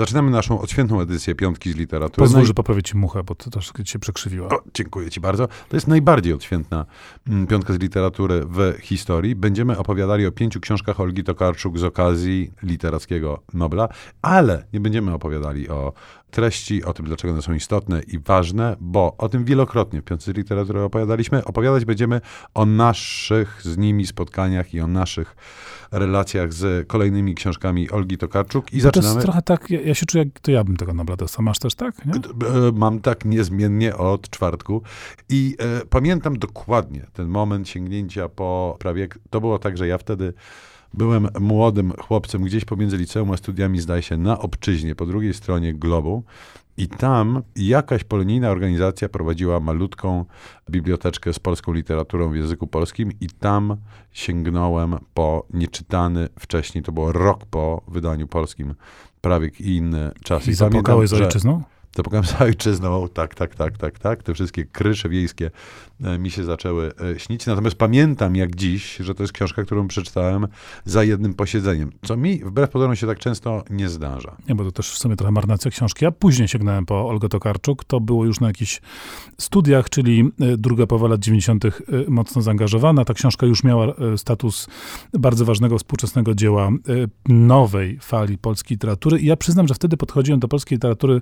Zaczynamy naszą odświętną edycję Piątki z Literatury. Pozwól, że poprawię ci muchę, bo to troszkę się przekrzywiła. o, dziękuję Ci bardzo. To jest najbardziej odświętna mm, piątka z literatury w historii. Będziemy opowiadali o pięciu książkach Olgi Tokarczuk z okazji literackiego Nobla, ale nie będziemy opowiadali o treści, o tym, dlaczego one są istotne i ważne, bo o tym wielokrotnie w piątce z literatury opowiadaliśmy. Opowiadać będziemy o naszych z nimi spotkaniach i o naszych relacjach z kolejnymi książkami Olgi Tokarczuk. I To zaczynamy. jest trochę tak, ja, ja się czuję, to ja bym tego Nobla dostał. Masz też tak? Nie? E, Mam tak niezmiennie od czwartku i e, pamiętam dokładnie ten moment sięgnięcia po prawie. To było tak, że ja wtedy byłem młodym chłopcem gdzieś pomiędzy liceum a studiami, zdaje się, na obczyźnie, po drugiej stronie globu. I tam jakaś polonijna organizacja prowadziła malutką biblioteczkę z polską literaturą w języku polskim i tam sięgnąłem po nieczytany wcześniej, to było rok po wydaniu polskim Prawiek i inne czasy. I pamiętam, zapłakałeś za że- ojczyzną? Zapukałem za ojczyzną, tak, tak, tak, tak, tak. Te wszystkie krysze wiejskie e, mi się zaczęły e, śnić. Natomiast pamiętam jak dziś, że to jest książka, którą przeczytałem za jednym posiedzeniem, co mi wbrew pozorom się tak często nie zdarza. Nie, bo to też w sumie trochę marnacja książki. Ja później sięgnąłem po Olgę Tokarczuk. To było już na jakichś studiach, czyli e, druga połowa lat 90. e, mocno zaangażowana. Ta książka już miała status bardzo ważnego współczesnego dzieła nowej fali polskiej literatury. I ja przyznam, że wtedy podchodziłem do polskiej literatury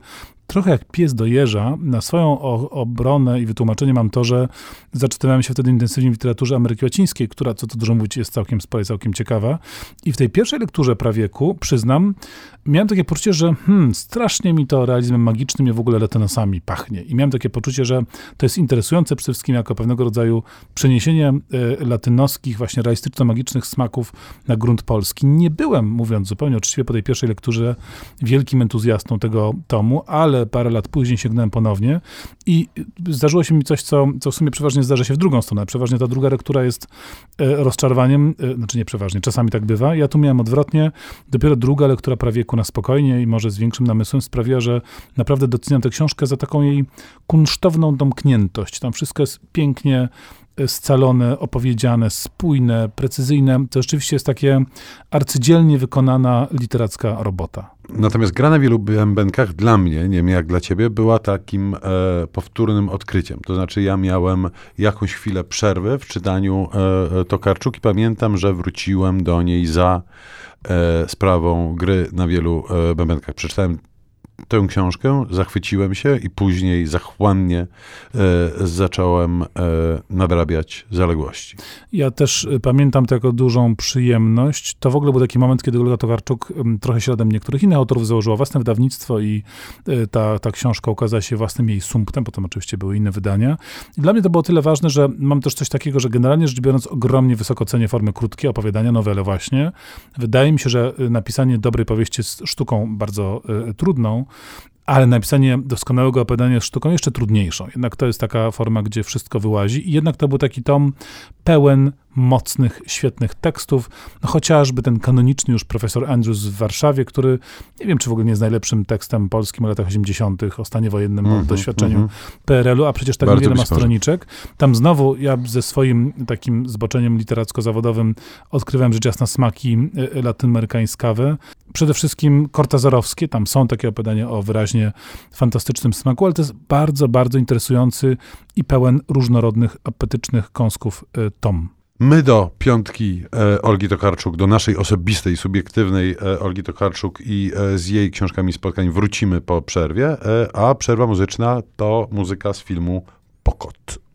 trochę jak pies do jeża. Na swoją obronę i wytłumaczenie mam to, że zaczytywałem się wtedy intensywnie w literaturze Ameryki Łacińskiej, która, co tu dużo mówić, jest całkiem spora całkiem ciekawa. I w tej pierwszej lekturze prawieku, przyznam, miałem takie poczucie, że hmm, strasznie mi to realizmem magicznym i w ogóle letonosami pachnie. I miałem takie poczucie, że to jest interesujące przede wszystkim jako pewnego rodzaju przeniesienie e, latynoskich, właśnie realistyczno-magicznych smaków na grunt polski. Nie byłem, mówiąc zupełnie uczciwie, po tej pierwszej lekturze wielkim entuzjastą tego tomu, ale parę lat później sięgnąłem ponownie i zdarzyło się mi coś, co, co w sumie przeważnie zdarza się w drugą stronę. Przeważnie ta druga lektura jest e, rozczarowaniem, e, znaczy nie przeważnie, czasami tak bywa. Ja tu miałem odwrotnie. Dopiero druga lektura prawieku na spokojnie i może z większym namysłem sprawiła, że naprawdę doceniam tę książkę za taką jej kunsztowną domkniętość. Tam wszystko jest pięknie scalone, opowiedziane, spójne, precyzyjne. To rzeczywiście jest takie arcydzielnie wykonana literacka robota. Natomiast gra na wielu bębenkach dla mnie, nie wiem jak dla ciebie, była takim e, powtórnym odkryciem. To znaczy ja miałem jakąś chwilę przerwy w czytaniu e, Tokarczuk i pamiętam, że wróciłem do niej za e, sprawą gry na wielu e, bębenkach. Przeczytałem tę książkę, zachwyciłem się i później zachłannie e, zacząłem e, nadrabiać zaległości. Ja też y, pamiętam to jako dużą przyjemność. To w ogóle był taki moment, kiedy Olga Tokarczuk trochę śladem niektórych innych autorów założyła własne wydawnictwo i y, ta, ta książka ukazała się własnym jej sumptem, potem oczywiście były inne wydania. I dla mnie to było tyle ważne, że mam też coś takiego, że generalnie rzecz biorąc ogromnie wysoko cenię formy krótkie, opowiadania, nowele właśnie. Wydaje mi się, że y, napisanie dobrej powieści jest sztuką bardzo trudną, ale napisanie doskonałego opowiadania jest sztuką jeszcze trudniejszą. Jednak to jest taka forma, gdzie wszystko wyłazi i jednak to był taki tom pełen mocnych, świetnych tekstów. No chociażby ten kanoniczny już profesor Andrews w Warszawie, który nie wiem, czy w ogóle nie jest najlepszym tekstem polskim w latach 80., o stanie wojennym, o Mhm, doświadczeniu mhm. PRL-u, a przecież tak Bardzo niewiele ma stroniczek. Tam znowu ja ze swoim takim zboczeniem literacko-zawodowym odkrywałem rzecz jasna smaki y, latynoamerykańskawe. Przede wszystkim kortazarowskie, tam są takie opowiadania o wyraźnie fantastycznym smaku, ale to jest bardzo, bardzo interesujący i pełen różnorodnych, apetycznych kąsków y, tom. My do piątki e, Olgi Tokarczuk, do naszej osobistej, subiektywnej e, Olgi Tokarczuk i e, z jej książkami spotkań wrócimy po przerwie, e, a przerwa muzyczna to muzyka z filmu Pokot.